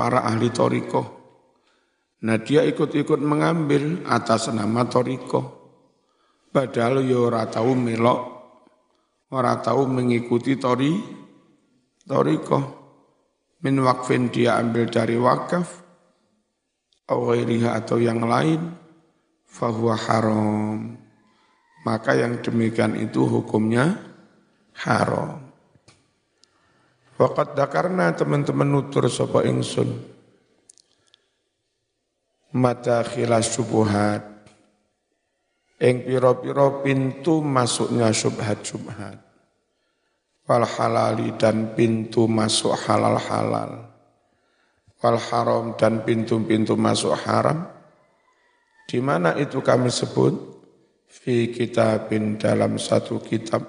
para ahli toriko. Nah dia ikut-ikut mengambil atas nama toriko. Padahal ya ora tahu melok, ora tahu mengikuti tori, toriko. Min wakfin dia ambil dari wakaf, atau yang lain, fahuwa haram. Maka yang demikian itu hukumnya haram. Waqat dakarna teman-teman nutur sapa ingsun. Mata khilas subuhat. Ing piro-piro pintu masuknya subhat-subhat. Wal halali dan pintu masuk halal-halal. Wal haram dan pintu-pintu masuk haram. Di mana itu kami sebut? Fi kitabin dalam satu kitab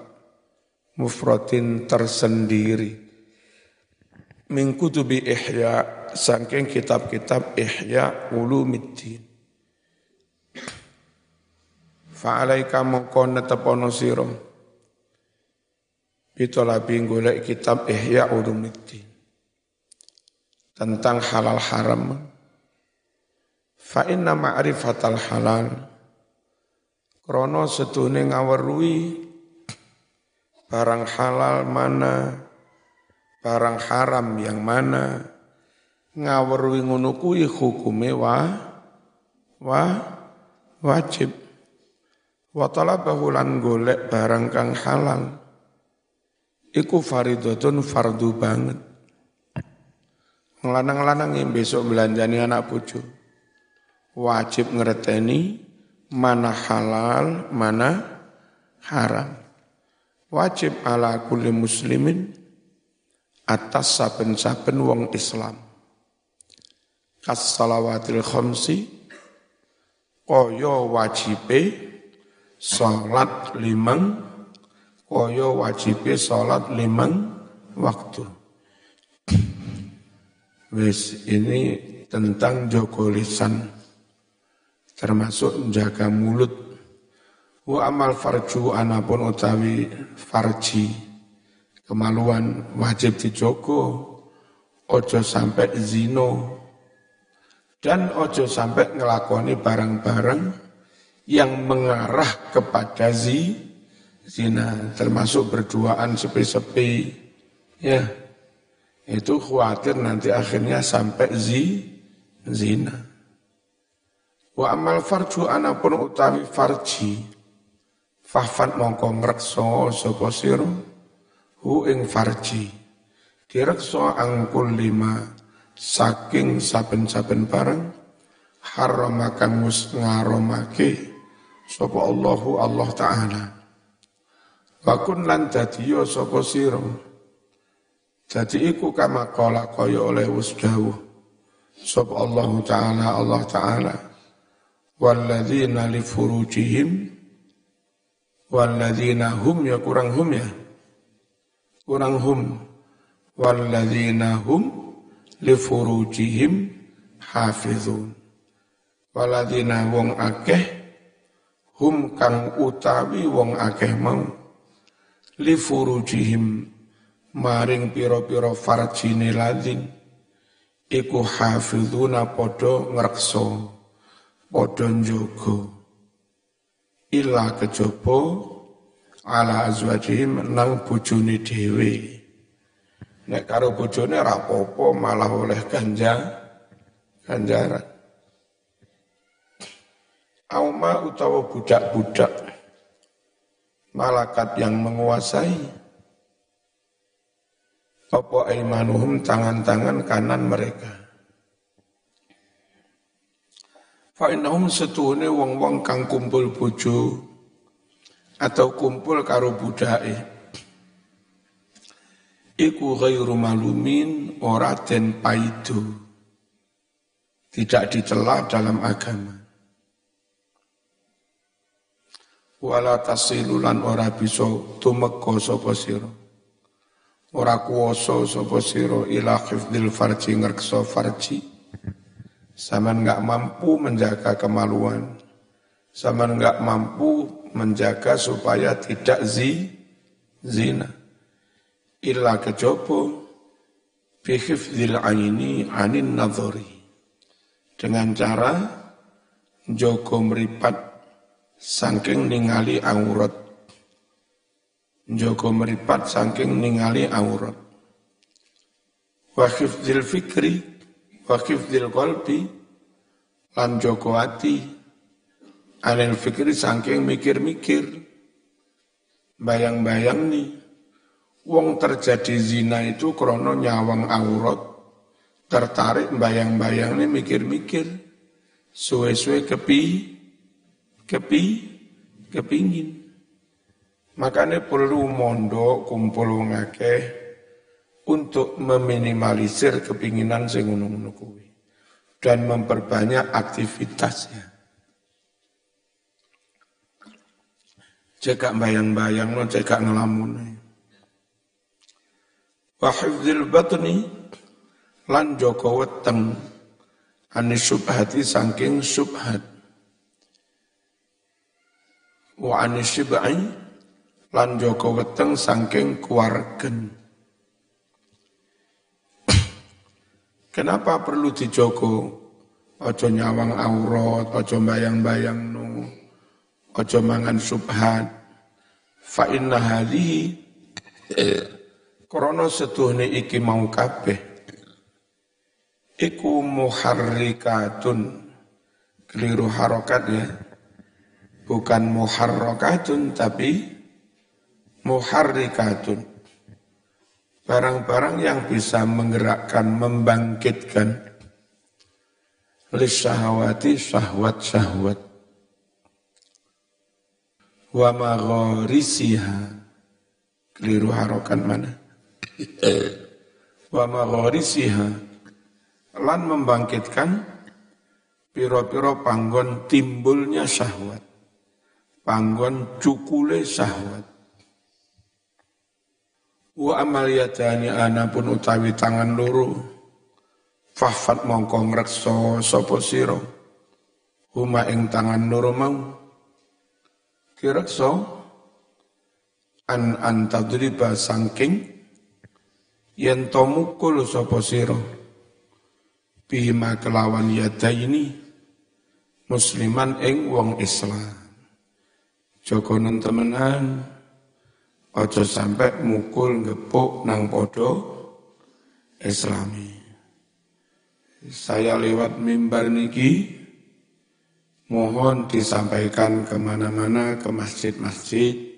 mufratin tersendiri min kutubi ihya saking kitab-kitab ihya ulumiddin fa'alaika mongko netepono sira bitolabi golek kitab ihya ulumiddin tentang halal haram. Fa inna ma'rifatal halal. Krono setune ngawerui barang halal mana barang haram yang mana? Ngawur ngono kuwi hukume wa wa wajib. Wa talabahu lan golek barang kang halal iku faridatun fardu banget. Ngelanang-lanang yang besok belanjani anak bojo wajib ngerteni mana halal mana haram. Wajib ala kulli muslimin atas saben-saben wong Islam. Kas salawatil khamsi kaya wajibe salat limang kaya wajibe salat limang waktu. Wis ini tentang joko lisan termasuk menjaga mulut wa amal farju anapun utawi farji kemaluan wajib dijogo, ojo sampai zino, dan ojo sampai ngelakoni barang-barang yang mengarah kepada zi, zina, termasuk berduaan sepi-sepi, ya, itu khawatir nanti akhirnya sampai zi, zina. Wa amal farju anapun utawi farji, fahfan mongko ngrekso sapa sira hu ing farji. Direksa angkul lima saking saben-saben barang haramakan mus ngaromake sapa Allahu Allah taala. Bakun lan dadiya sapa sira. Jadi iku kama kala kaya oleh wis dawuh sapa Allah taala Allah taala. Walladzina li furujihim walladzina hum ya kurang hum ya kurang hum. Walladzina hum li furujihim hafizun. Walladzina wong akeh hum kang utawi wong akeh mau. Li furujihim maring pira-pira farjine ladin iku hafizuna padha ngrekso padha njaga. Illa kejaba ala azwajihim nang bojone dhewe. Nek karo bojone apa malah oleh ganja ganjaran Auma utawa budak-budak malakat yang menguasai. Apa imanuhum tangan-tangan kanan mereka? Fa innahum wong-wong kang kumpul bojo atau kumpul karo budake. Iku ghairu malumin ora den paido. Tidak dicela dalam agama. Wala tasilulan ora bisa tumeka sapa sira. Ora kuwasa sapa sira ila hifdzil farji ngrekso farji. Saman nggak mampu menjaga kemaluan, Saman nggak mampu menjaga supaya tidak zi, zina. Illa kejopo bihifdzil aini anin nadhari dengan cara joko meripat saking ningali aurat. Joko meripat saking ningali aurat. Wa hifdzil fikri wa qalbi lan joko ati anil fikri saking mikir-mikir bayang-bayang nih Wong terjadi zina itu krono nyawang aurat, tertarik bayang-bayang ini mikir-mikir, suwe-suwe kepi, kepi, kepingin. Makanya perlu mondok kumpul wong akeh untuk meminimalisir kepinginan sing ngono dan memperbanyak aktivitasnya. Cekak bayang-bayang lo cekak ngelamun. Wa hifdzil batni lan joko weteng. Ani subhati saking subhat. Wa ani syib'i lan joko weteng saking kuargen. Kenapa perlu dijogo? Ojo nyawang aurat, ojo bayang-bayang ojo mangan subhat. Fa inna hadhihi Krono setuhne iki mau kabeh. Iku muharrikatun. Keliru harokat ya. Bukan muharrakatun tapi muharrikatun. Barang-barang yang bisa menggerakkan, membangkitkan lisahawati syahwat-syahwat wa magharisiha keliru harokan mana? Wa magharisiha lan membangkitkan piro-piro panggon timbulnya syahwat. Panggon cukule syahwat. Wa amal yadani ana pun utawi tangan loro fahfat mongko ngrekso sapa sira. Huma ing tangan loro mau kirekso an antadriba sangking yen to mukul sapa sira. Bima kelawan yada ini musliman ing wong Islam. Joko temenan aja sampai mukul ngepuk nang podo islami. Saya lewat mimbar niki mohon disampaikan ke mana-mana ke masjid-masjid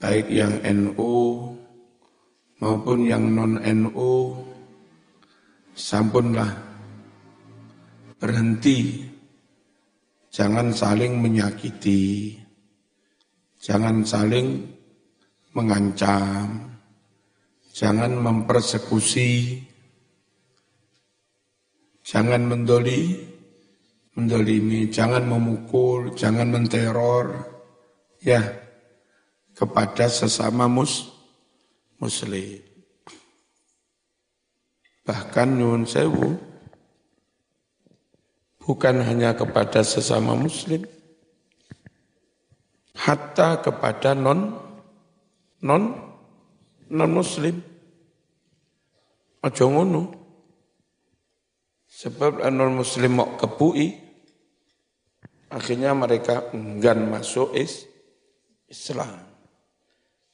baik yang NU maupun yang non NU sampunlah berhenti. Jangan saling menyakiti. Jangan saling mengancam. Jangan mempersekusi. Jangan mendoli mendolimi jangan memukul jangan menteror ya kepada sesama mus muslim. Bahkan nyun sewu bukan hanya kepada sesama muslim, hatta kepada non non non muslim. Aja ngono. Sebab non muslim mau kepui, akhirnya mereka enggan masuk is Islam.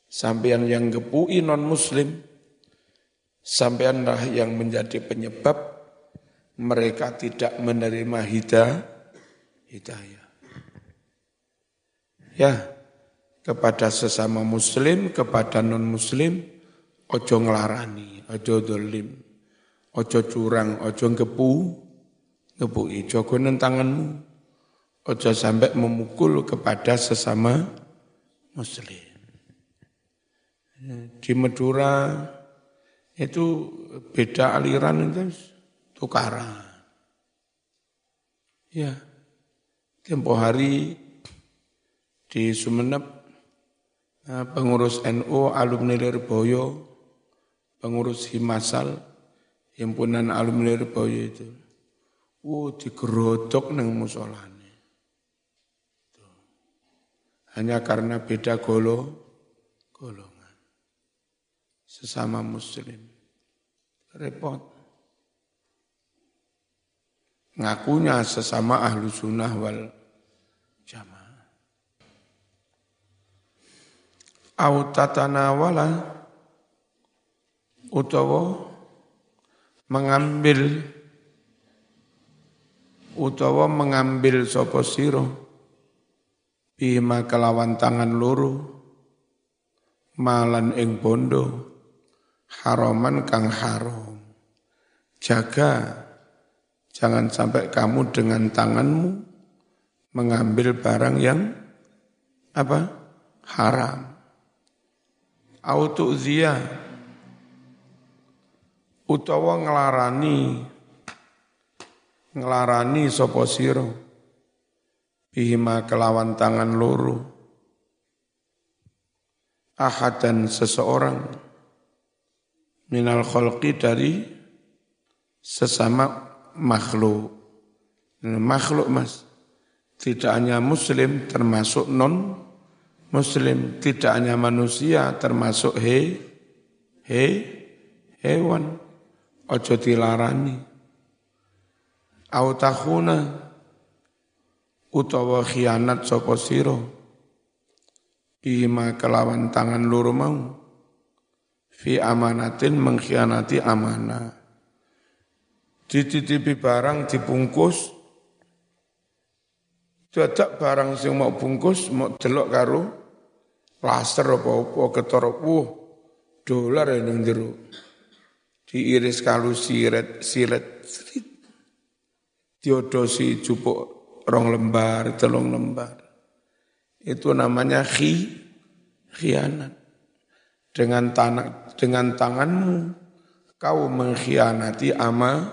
Sampean yang gepui non muslim, sampeanlah yang menjadi penyebab mereka tidak menerima hidayah. hidayah. Ya, kepada sesama muslim, kepada non muslim, ojo ngelarani, ojo dolim, ojo curang, ojo gepu, ngepui, jogo tanganmu, ojo sampai memukul kepada sesama muslim. Di Madura itu beda aliran itu tukaran. Ya, tempo hari di Sumeneb eh, pengurus NU alumni Lirboyo, pengurus Himasal, himpunan alumni Lirboyo itu, uh digerodok neng musolane. Hanya karena beda golo, golong sesama muslim. repot. Ngakunya sesama ahlu sunnah wal jamaah. Au tatanawala utawa mengambil utawa mengambil sapa sira bima kelawan tangan loro malan ing bondo haraman kang haram jaga jangan sampai kamu dengan tanganmu mengambil barang yang apa haram. Autu zia utawa nglarani sapa sira bihima kelawan tangan loro. Ahadan seseorang minal khalqi dari sesama makhluk. Makhluk mas. Tidak hanya muslim termasuk non muslim tidak hanya manusia termasuk he he hewan. Ojo dilarani. Au takhuna utawa khianat sapa sira. Bima kelawan tangan loro mau. Fi amanatin mengkhianati amanah. Dititipi barang dibungkus. Dadak barang sing mau bungkus mau delok karo laser apa-apa ketara wuh dolar ning jero. Diiris kalu siret siret diodosi jupuk rong lembar, telung lembar. Itu namanya khi, khianat. Dengan tanah, dengan tanganmu kau mengkhianati ama,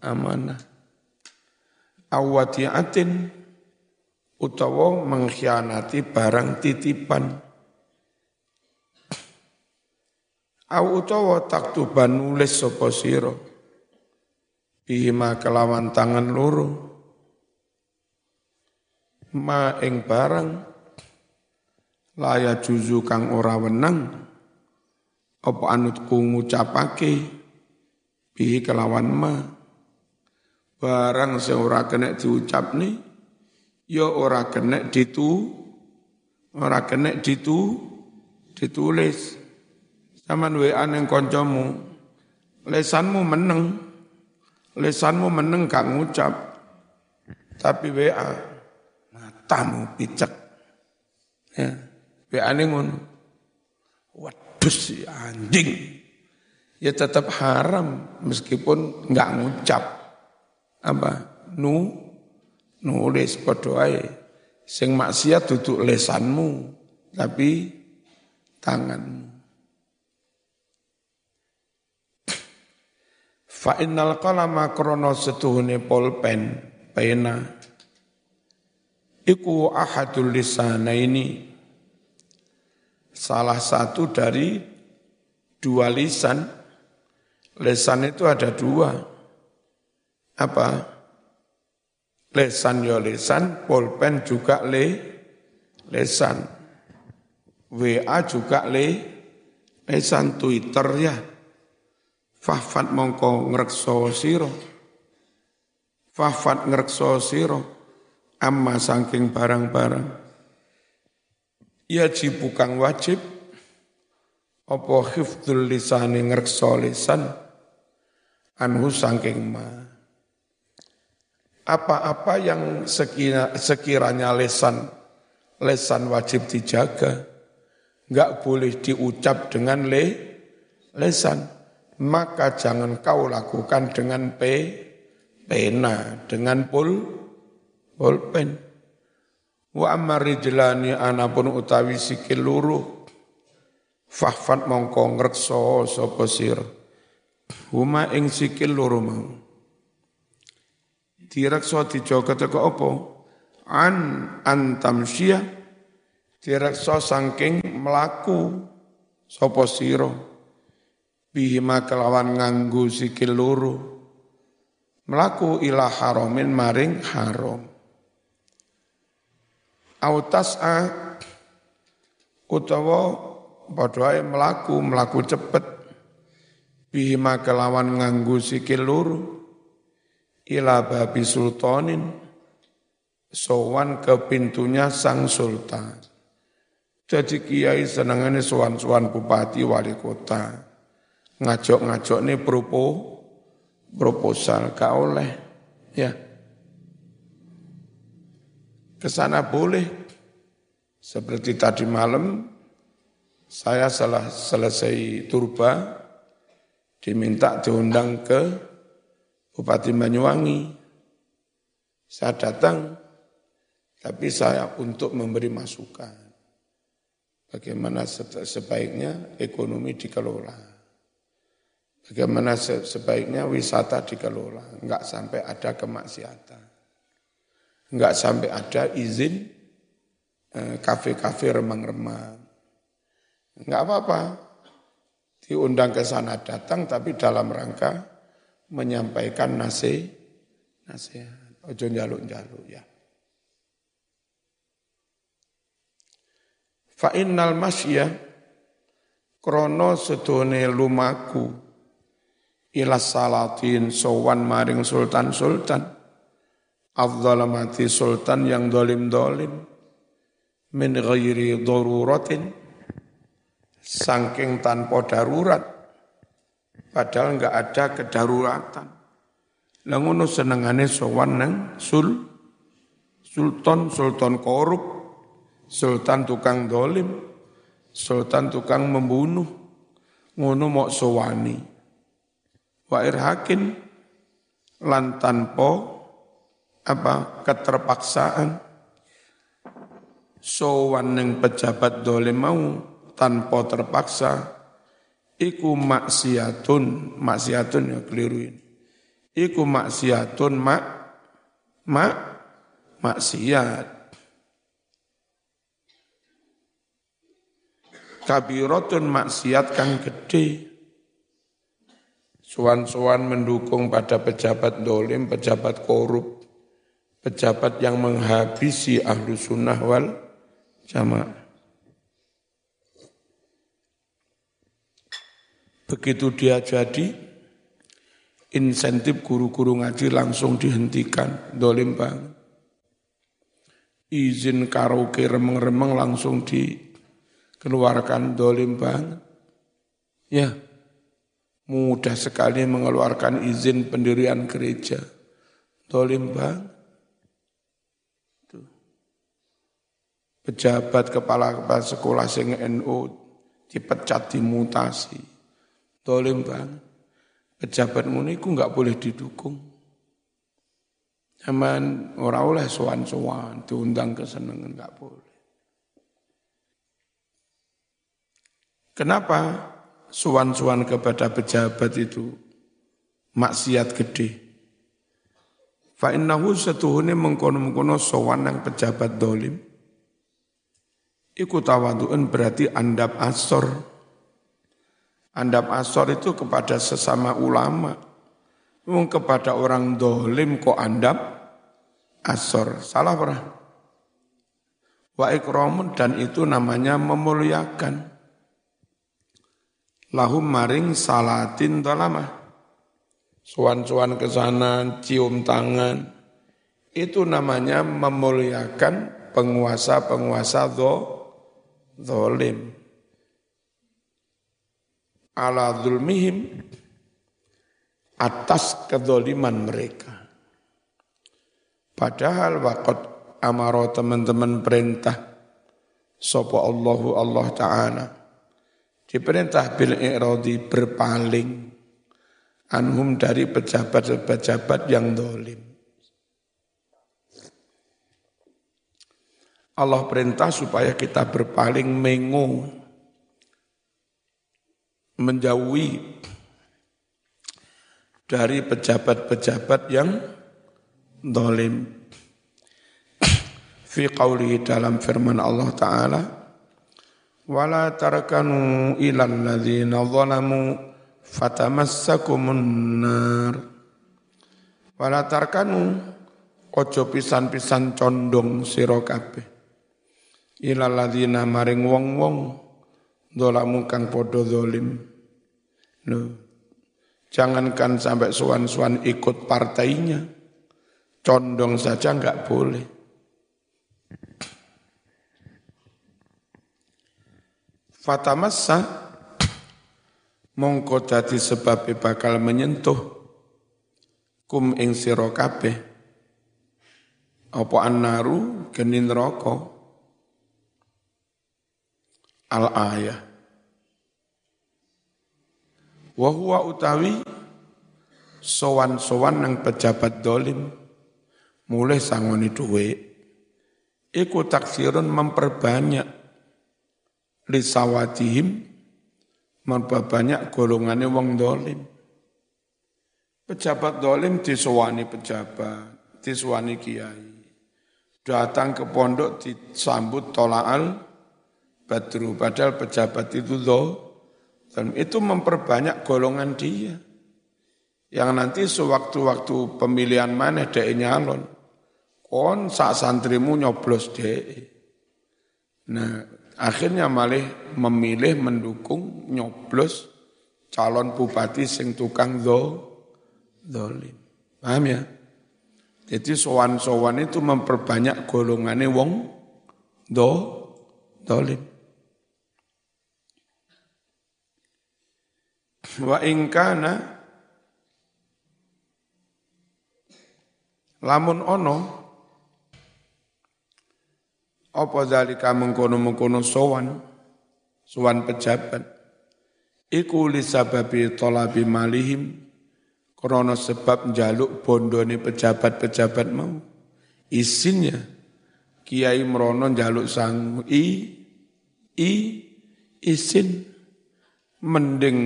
amanah. Awatiatin utawa mengkhianati barang titipan. Au utawa taktuban nulis sapa sira bihima kelawan tangan loro ma ing barang laya juzu kang ora wenang apa anutku ngucapake bihi kelawan ma. Barang sing ora kena diucapne ya ora kena ditu ora kena ditu ditulis. Zaman WA ning kancamu lesanmu meneng Lesanmu meneng gak ngucap, tapi WA matamu picek. Ya, ini ngono. Si anjing. Ya tetap haram meskipun nggak ngucap. Apa? Nu nulis padha Sing maksiat duduk lesanmu, tapi tanganmu. Fa innal qalama krana setuhune polpen pena iku ahadul lisanaini. Salah satu dari dua lisan. Lesan itu ada dua. Apa? Lesan ya lesan polpen juga le lesan. WA juga le lesan. Twitter ya. Fahfat mongko ngrekso siro. Fahfat ngrekso siro. Amma saking barang-barang. Ya jibukang wajib. Apa hifdul lisani ngrekso lisan. Anhu saking ma. Apa-apa yang sekira, sekiranya lesan, lesan wajib dijaga. Enggak boleh diucap dengan le, lesan maka jangan kau lakukan dengan p, pena, dengan pul, pulpen. Wa amarijlani anapun utawi sikil luru, fahfat mongko ngrekso sapa sir. Huma ing sikil luru mau. Direkso dijogo teko apa? An antamsia direkso saking melaku sapa sira bihima kelawan nganggu sikil luru melaku ila haramin maring haram a utawa padha melaku melaku cepet bihima kelawan nganggu sikil luru ila babi sultanin sowan ke pintunya sang sultan. Jadi kiai senangannya sowan-sowan bupati wali kota. Ngajok-ngajok ini propo, proposal, gak oleh. Ya. Ke sana boleh. Seperti tadi malam, saya setelah selesai turba, diminta diundang ke Bupati Banyuwangi. Saya datang, tapi saya untuk memberi masukan. Bagaimana sebaiknya ekonomi dikelola. Bagaimana sebaiknya wisata dikelola. Enggak sampai ada kemaksiatan. Enggak sampai ada izin eh, kafe-kafe remang-remang. Enggak apa-apa. Diundang ke sana datang tapi dalam rangka menyampaikan nasihat. Nasihat. Ojo jaluk-jaluk ya. Fa innal masya krono sedone lumaku ila salatin sowan maring sultan-sultan afdalamati sultan yang dolim-dolim. Min ghairi daruratin. Saking tanpa darurat. Padahal enggak ada kedaruratan. Lah ngono senengane sowan nang sul sultan sultan korup sultan tukang dolim, sultan tukang membunuh, ngono mau sowani. Wa irhakin lan tanpa apa keterpaksaan. Sowan ning pejabat dolim mau tanpa terpaksa iku maksiatun maksiatun ya keliruin iku maksiatun mak mak maksiat. Kabiratun maksiat kang gede. Suan-suan mendukung pada pejabat dolim, pejabat korup, pejabat yang menghabisi ahlu sunnah wal jamaah. Begitu dia jadi, insentif guru-guru ngaji langsung dihentikan, dolim banget. Izin karaoke remeng-remeng langsung di keluarkan dolim banget. Ya, mudah sekali mengeluarkan izin pendirian gereja. Dolim banget. Pejabat kepala-kepala sekolah sing NU dipecat dimutasi. Dolim banget. Pejabat muniku nggak boleh didukung. Zaman orang oleh sowan-sowan, diundang kesenangan nggak boleh. Kenapa suan-suan kepada pejabat itu maksiat gede? Fa innahu setuhune mengkono-mengkono sowan yang pejabat dolim. Iku tawadu'un berarti andap asor. Andap asor itu kepada sesama ulama. Mung kepada orang dolim kok andap asor. Salah pernah. Wa ikramun dan itu namanya memuliakan lahum maring salatin dolama. Suan-suan ke sana, cium tangan. Itu namanya memuliakan penguasa-penguasa do, zolim. Ala zulmihim atas kedoliman mereka. Padahal wakot amaro teman-teman perintah sopo Allahu Allah Ta'ala Diperintah bil i'radi berpaling anhum dari pejabat-pejabat yang dolim. Allah perintah supaya kita berpaling mengu, menjauhi dari pejabat-pejabat yang dolim. Fi qawli dalam firman Allah Ta'ala, wala tarkanu ilal ladzina zalamu fatamassakumun nar wala tarkanu ojo pisan-pisan condong sira kabeh ilal ladzina maring wong-wong zalamu kang padha zalim. Lho Jangankan sampai suan-suan ikut partainya, condong saja enggak boleh. Fatamassa mongko dadi sebab bakal menyentuh. Kum ing sira kabeh. Apa annaru genin neraka al ayah wa huwa utawi sowan-sowan nang pejabat dolim mulai sangoni duwe iku taksirun memperbanyak lisawatihim memperbanyak golongannya wong dolim. Pejabat dolim disewani pejabat, disewani kiai. Datang ke pondok disambut tola'al badru. Padahal pejabat itu do, dan itu memperbanyak golongan dia. Yang nanti sewaktu-waktu pemilihan mana dia nyalon, kon sak santrimu nyoblos deh. Nah, Akhirnya malah memilih mendukung nyoblos calon bupati sing tukang do, dolim. Paham ya? Jadi sowan-sowan itu memperbanyak golongannya wong do, dolim. Wa ingkana lamun ono apa zalika mengkono-mengkono sowan, sowan pejabat. Iku li sababi tolabi malihim, krono sebab jaluk bondone pejabat-pejabat mau. Isinnya, kiai merono jaluk sang i, i, isin, mending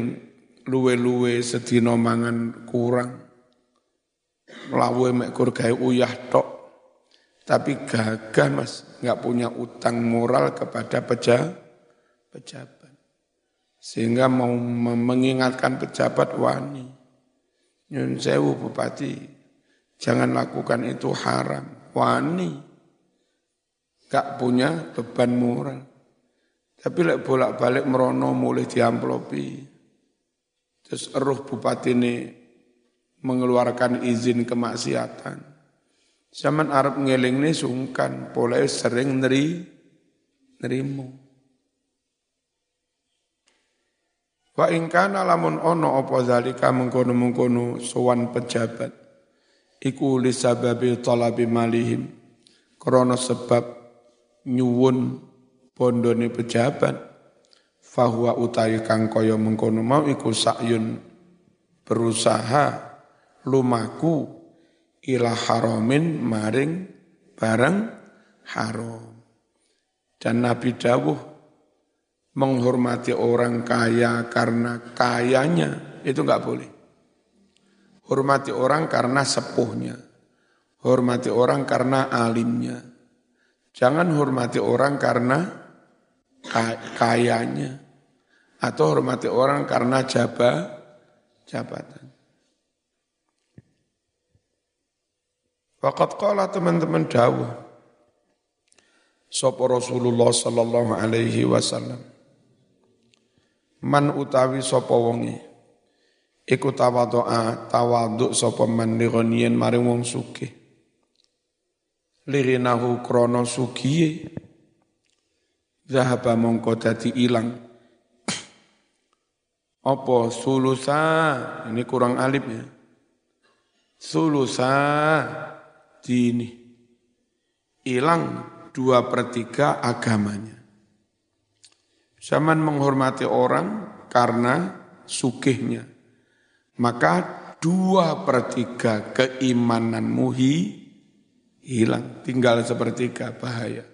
luwe-luwe sedino mangan kurang. Lawe mek kur uyah tok tapi gagah mas, nggak punya utang moral kepada peja, pejabat. Sehingga mau mengingatkan pejabat wani. Nyun sewu bupati, jangan lakukan itu haram. Wani, nggak punya beban moral. Tapi lek bolak-balik merono mulai diamplopi. Terus eruh bupati ini mengeluarkan izin kemaksiatan Zaman Arab ngeling ini sungkan, pola sering neri, nerimu. Wa ingkana lamun ono opo zalika mengkono-mengkono sowan pejabat. Iku li sababi talabi malihim. Krono sebab nyuwun bondone pejabat. Fahuwa utawi kang kaya mengkono mau iku sakyun berusaha lumaku ila haramin maring barang haram. Dan Nabi Dawuh menghormati orang kaya karena kayanya itu enggak boleh. Hormati orang karena sepuhnya. Hormati orang karena alimnya. Jangan hormati orang karena kayanya. Atau hormati orang karena jabah, jabatan. Fakat kala teman-teman dawuh. Sopo Rasulullah sallallahu alaihi wasallam. Man utawi sopo wongi. Iku tawadu'a tawaduk sopo man lironiyen maring wong sugih. Lirinahu krono sugiye. Zahaba mongko dadi ilang. Apa sulusa, ini kurang alif ya. Sulusa dini. Hilang dua per tiga agamanya. Zaman menghormati orang karena sukihnya. Maka dua per tiga keimananmu hi, hilang. Tinggal sepertiga bahaya.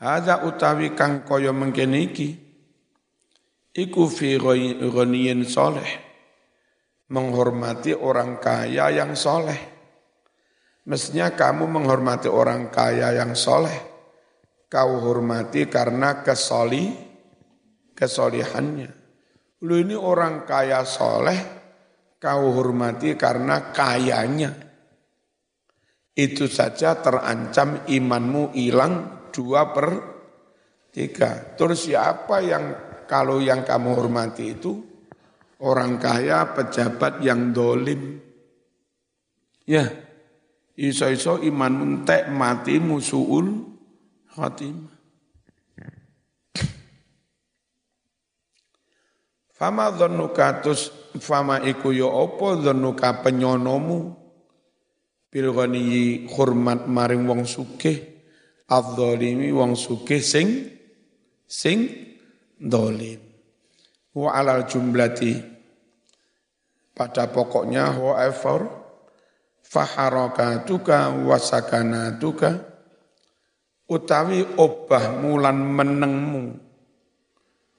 Ada utawi kang koyo mengkeniki. Iku fi ghaniyin soleh menghormati orang kaya yang soleh. Mestinya kamu menghormati orang kaya yang soleh. Kau hormati karena kesoli, kesolihannya. Lu ini orang kaya soleh, kau hormati karena kayanya. Itu saja terancam imanmu hilang dua per tiga. Terus siapa yang kalau yang kamu hormati itu orang kaya, pejabat yang dolim. Ya, iso-iso iman mentek mati musuul khatimah. Fama dhannuka tus fama iku ya apa dhannuka penyonomu bil hormat maring wong sugih adzalimi wong sugih sing sing dolim wa alal jumlati. Pada pokoknya however faharakatuka wasakanatuka utawi obah mulan menengmu.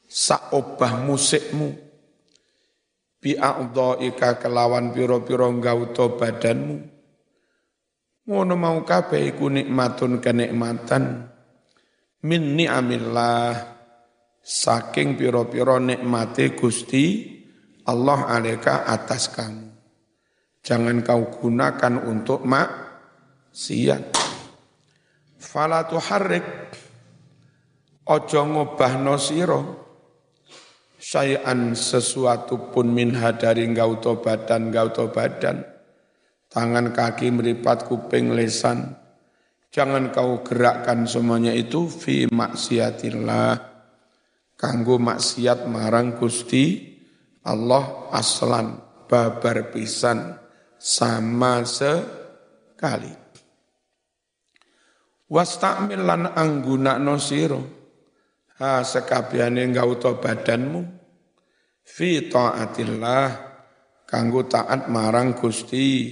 Saobah musikmu. Bi ika kelawan piro-piro gauto badanmu. Ngono mau kabeh iku nikmatun kenikmatan. Min ni'amillah saking piro-piro nikmate Gusti Allah aleka atas kamu. Jangan kau gunakan untuk mak siat fala tuharrik ojo ngobahno sira. Syai'an sesuatu pun minha dari badan gauto badan tangan kaki meripat kuping lesan. Jangan kau gerakkan semuanya itu fi maksiatillah kanggo maksiat marang Gusti Allah aslan babar pisan sama sekali. Wastamil lan angguna sira. Ha sekabiane gauta badanmu. Fi taatillah kanggo taat marang Gusti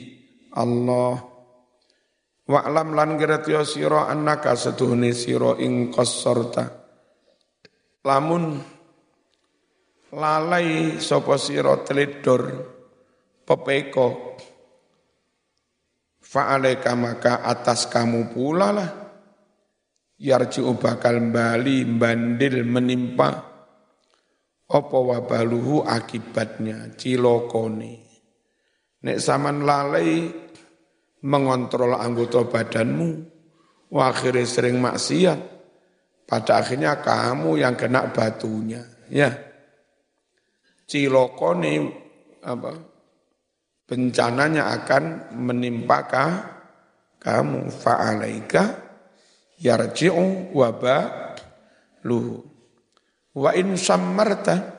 Allah. Wa'lam lan ngerti sira annaka setuhune sira ing qasorta lamun lalai sapa sira teledor pepeko fa'alaika maka atas kamu pula lah. Yarji'u bakal bali bandil menimpa apa wabaluhu akibatnya cilokone. Nek saman lalai mengontrol anggota badanmu akhirnya sering maksiat pada akhirnya kamu yang kena batunya. Ya. Cilokone apa bencananya akan menimpa kamu. Fa'alaika yarji'u wa luhu. Wa in sammarta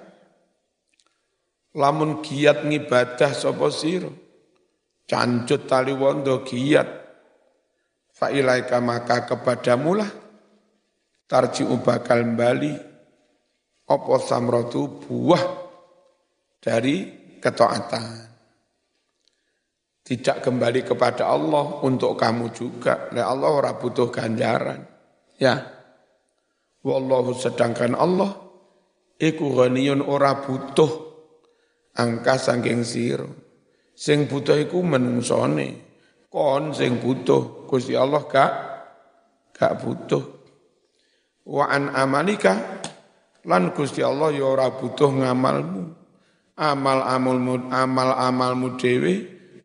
lamun giat ngibadah sapa sira cancut tali wondo giat. Fa ilaika maka kepadamu lah tarji'u bakal bali apa samratu buah dari ketaatan tidak kembali kepada Allah untuk kamu juga. Nah Allah ora butuh ganjaran. Ya. Wallahu sedangkan Allah iku ghaniyun ora butuh angka saking sira. Sing butuh iku menungsone. Kon sing butuh Gusti Allah gak gak butuh. Wa an amalika lan Gusti Allah ya ora butuh ngamalmu. Amal amalmu amal amalmu dhewe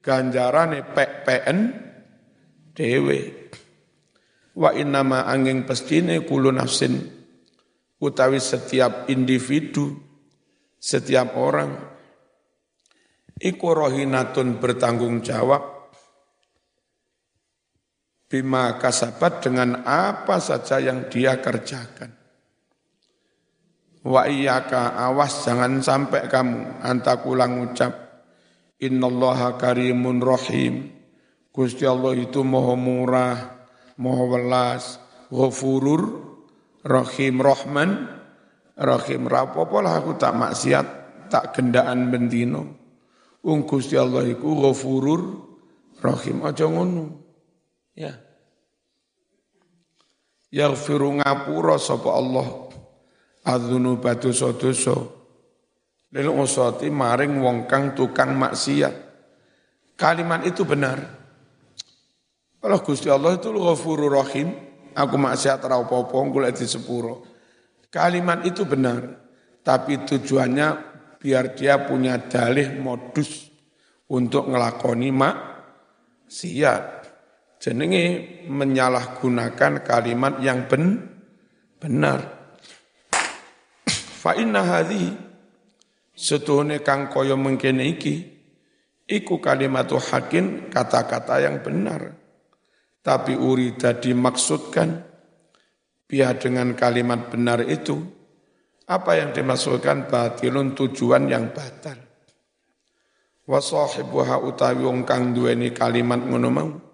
ganjarane pek-peken dewe. Wa innama angin pestine kulu nafsin utawi setiap individu, setiap orang iku rohinatun bertanggung jawab bima kasabat dengan apa saja yang dia kerjakan. Wa iyaka awas jangan sampai kamu antakulang ucap Innallaha karimun rahim. Gusti Allah itu maha murah, maha welas, ghafurur, rahim, rahman, rahim. Rapopo lah aku tak maksiat, tak gendaan bentino. Ung Gusti Allah iku ghafurur, rahim. Aja ngono. Ya. Yaghfiru ngapura sapa Allah adzunuba dosa-dosa lil usati maring wong kang tukang maksiat. Kalimat itu benar. Kalau Gusti Allah itu ghafurur rahim, aku maksiat ora apa-apa kula di sepuro. Kalimat itu benar, tapi tujuannya biar dia punya dalih modus untuk ngelakoni maksiat. Jenenge menyalahgunakan kalimat yang ben, benar. Fa inna hadhi Setuhune kang kaya mengkene iki iku kalimatu hakin kata-kata yang benar. Tapi urida dimaksudkan biar dengan kalimat benar itu apa yang dimaksudkan batilun tujuan yang batal. Wa sahibuha utawi wong kang duweni kalimat ngono mau.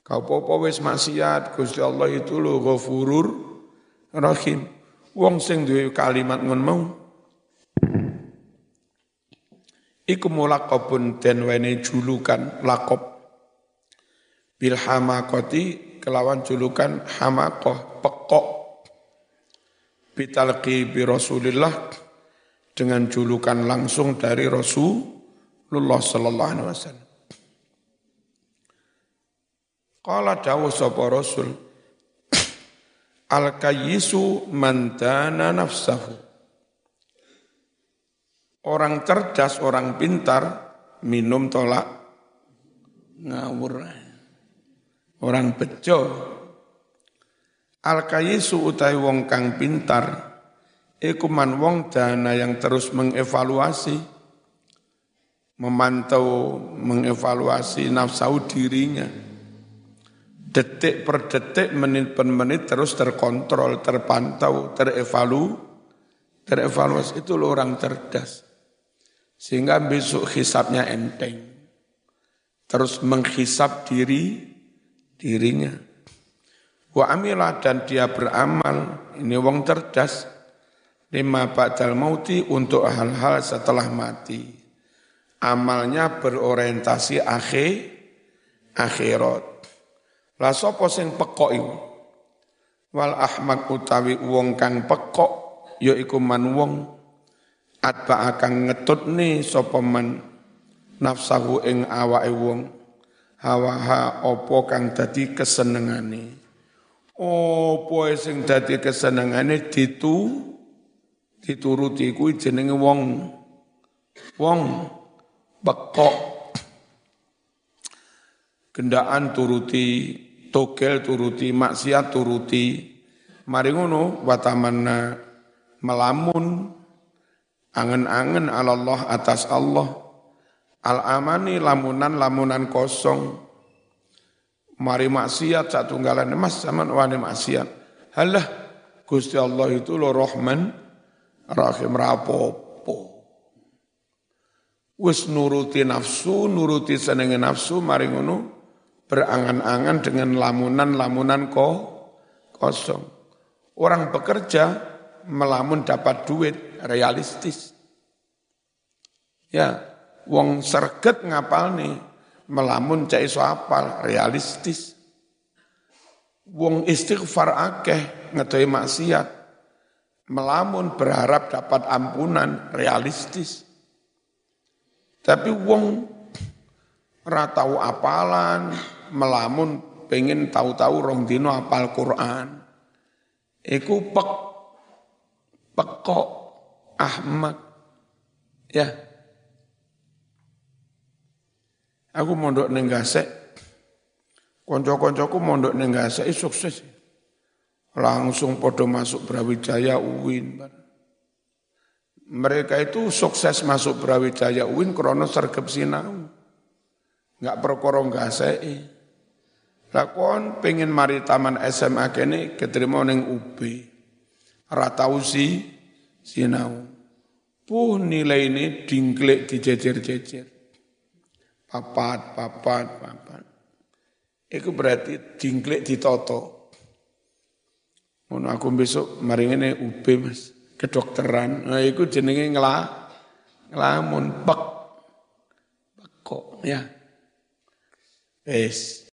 Kau popo wis maksiat Gusti Allah itu lho ghafurur rahim. Wong sing duwe kalimat ngono mau. Iku mulaqabun den wene julukan lakob bil hamakoti kelawan julukan hamakoh pekok. Bitalqi bi Rasulillah dengan julukan langsung dari Rasulullah sallallahu alaihi wasallam Qala dawu sapa Rasul Al kayyisu man dana nafsahu Orang cerdas, orang pintar, minum tolak ngawur. Orang bejo. Al kayisu utai wong kang pintar, iku man wong dana yang terus mengevaluasi, memantau, mengevaluasi nafsu dirinya. Detik per detik, menit per menit terus terkontrol, terpantau, terevalu, terevaluasi itu orang cerdas. Sehingga besok hisapnya enteng. Terus menghisap diri, dirinya. Wa amilah dan dia beramal, ini wong cerdas, lima ba'dal mauti untuk hal-hal setelah mati. Amalnya berorientasi akhir, akhirat. Lah sapa sing pekok iku? Wal ahmak utawi wong kang pekok yaiku man wong atba akan ngetut nih sopeman nafsahu ing awake wong. Hawaha opo kang dadi kesenengane? Opo sing dadi kesenengane? Ditu dituruti kuwi jenenge wong. Wong bekok gendaan turuti togel turuti maksiat turuti mari ngono watamanna melamun Angen-angen Allah atas Allah. Al-amani lamunan-lamunan kosong. Mari maksiat satu galan emas sama wani maksiat. Halah Gusti Allah itu lo rohman rahim rapopo. Wis nuruti nafsu, nuruti senenge nafsu, mari ngono berangan-angan dengan lamunan-lamunan ko kosong. Orang bekerja melamun dapat duit realistis. Ya, wong serget ngapal nih, melamun cai iso apal realistis. Wong istighfar akeh ngetoi maksiat, melamun berharap dapat ampunan realistis. Tapi wong ratau apalan, melamun pengen tahu-tahu rong dino apal Quran. Iku pek pekok, ahmak. Ya. Aku mondok ning Gasek. Konco-koncoku mondok ning Gasek sukses. Langsung podo masuk Brawijaya UIN. Mereka itu sukses masuk Brawijaya UIN krono sergep sinau. Enggak perkara Gasek. Lakon pengen mari taman SMA kene keterima ning UB ratau si sinau. Puh nilai ini dingklek dijejer-jejer. Papat, papat, papat. Itu berarti dingklek ditoto. Ngono aku besok mari ini UB Mas, kedokteran. Nah, itu jenenge ngelah ngelamun pek. Pekok ya. Wes.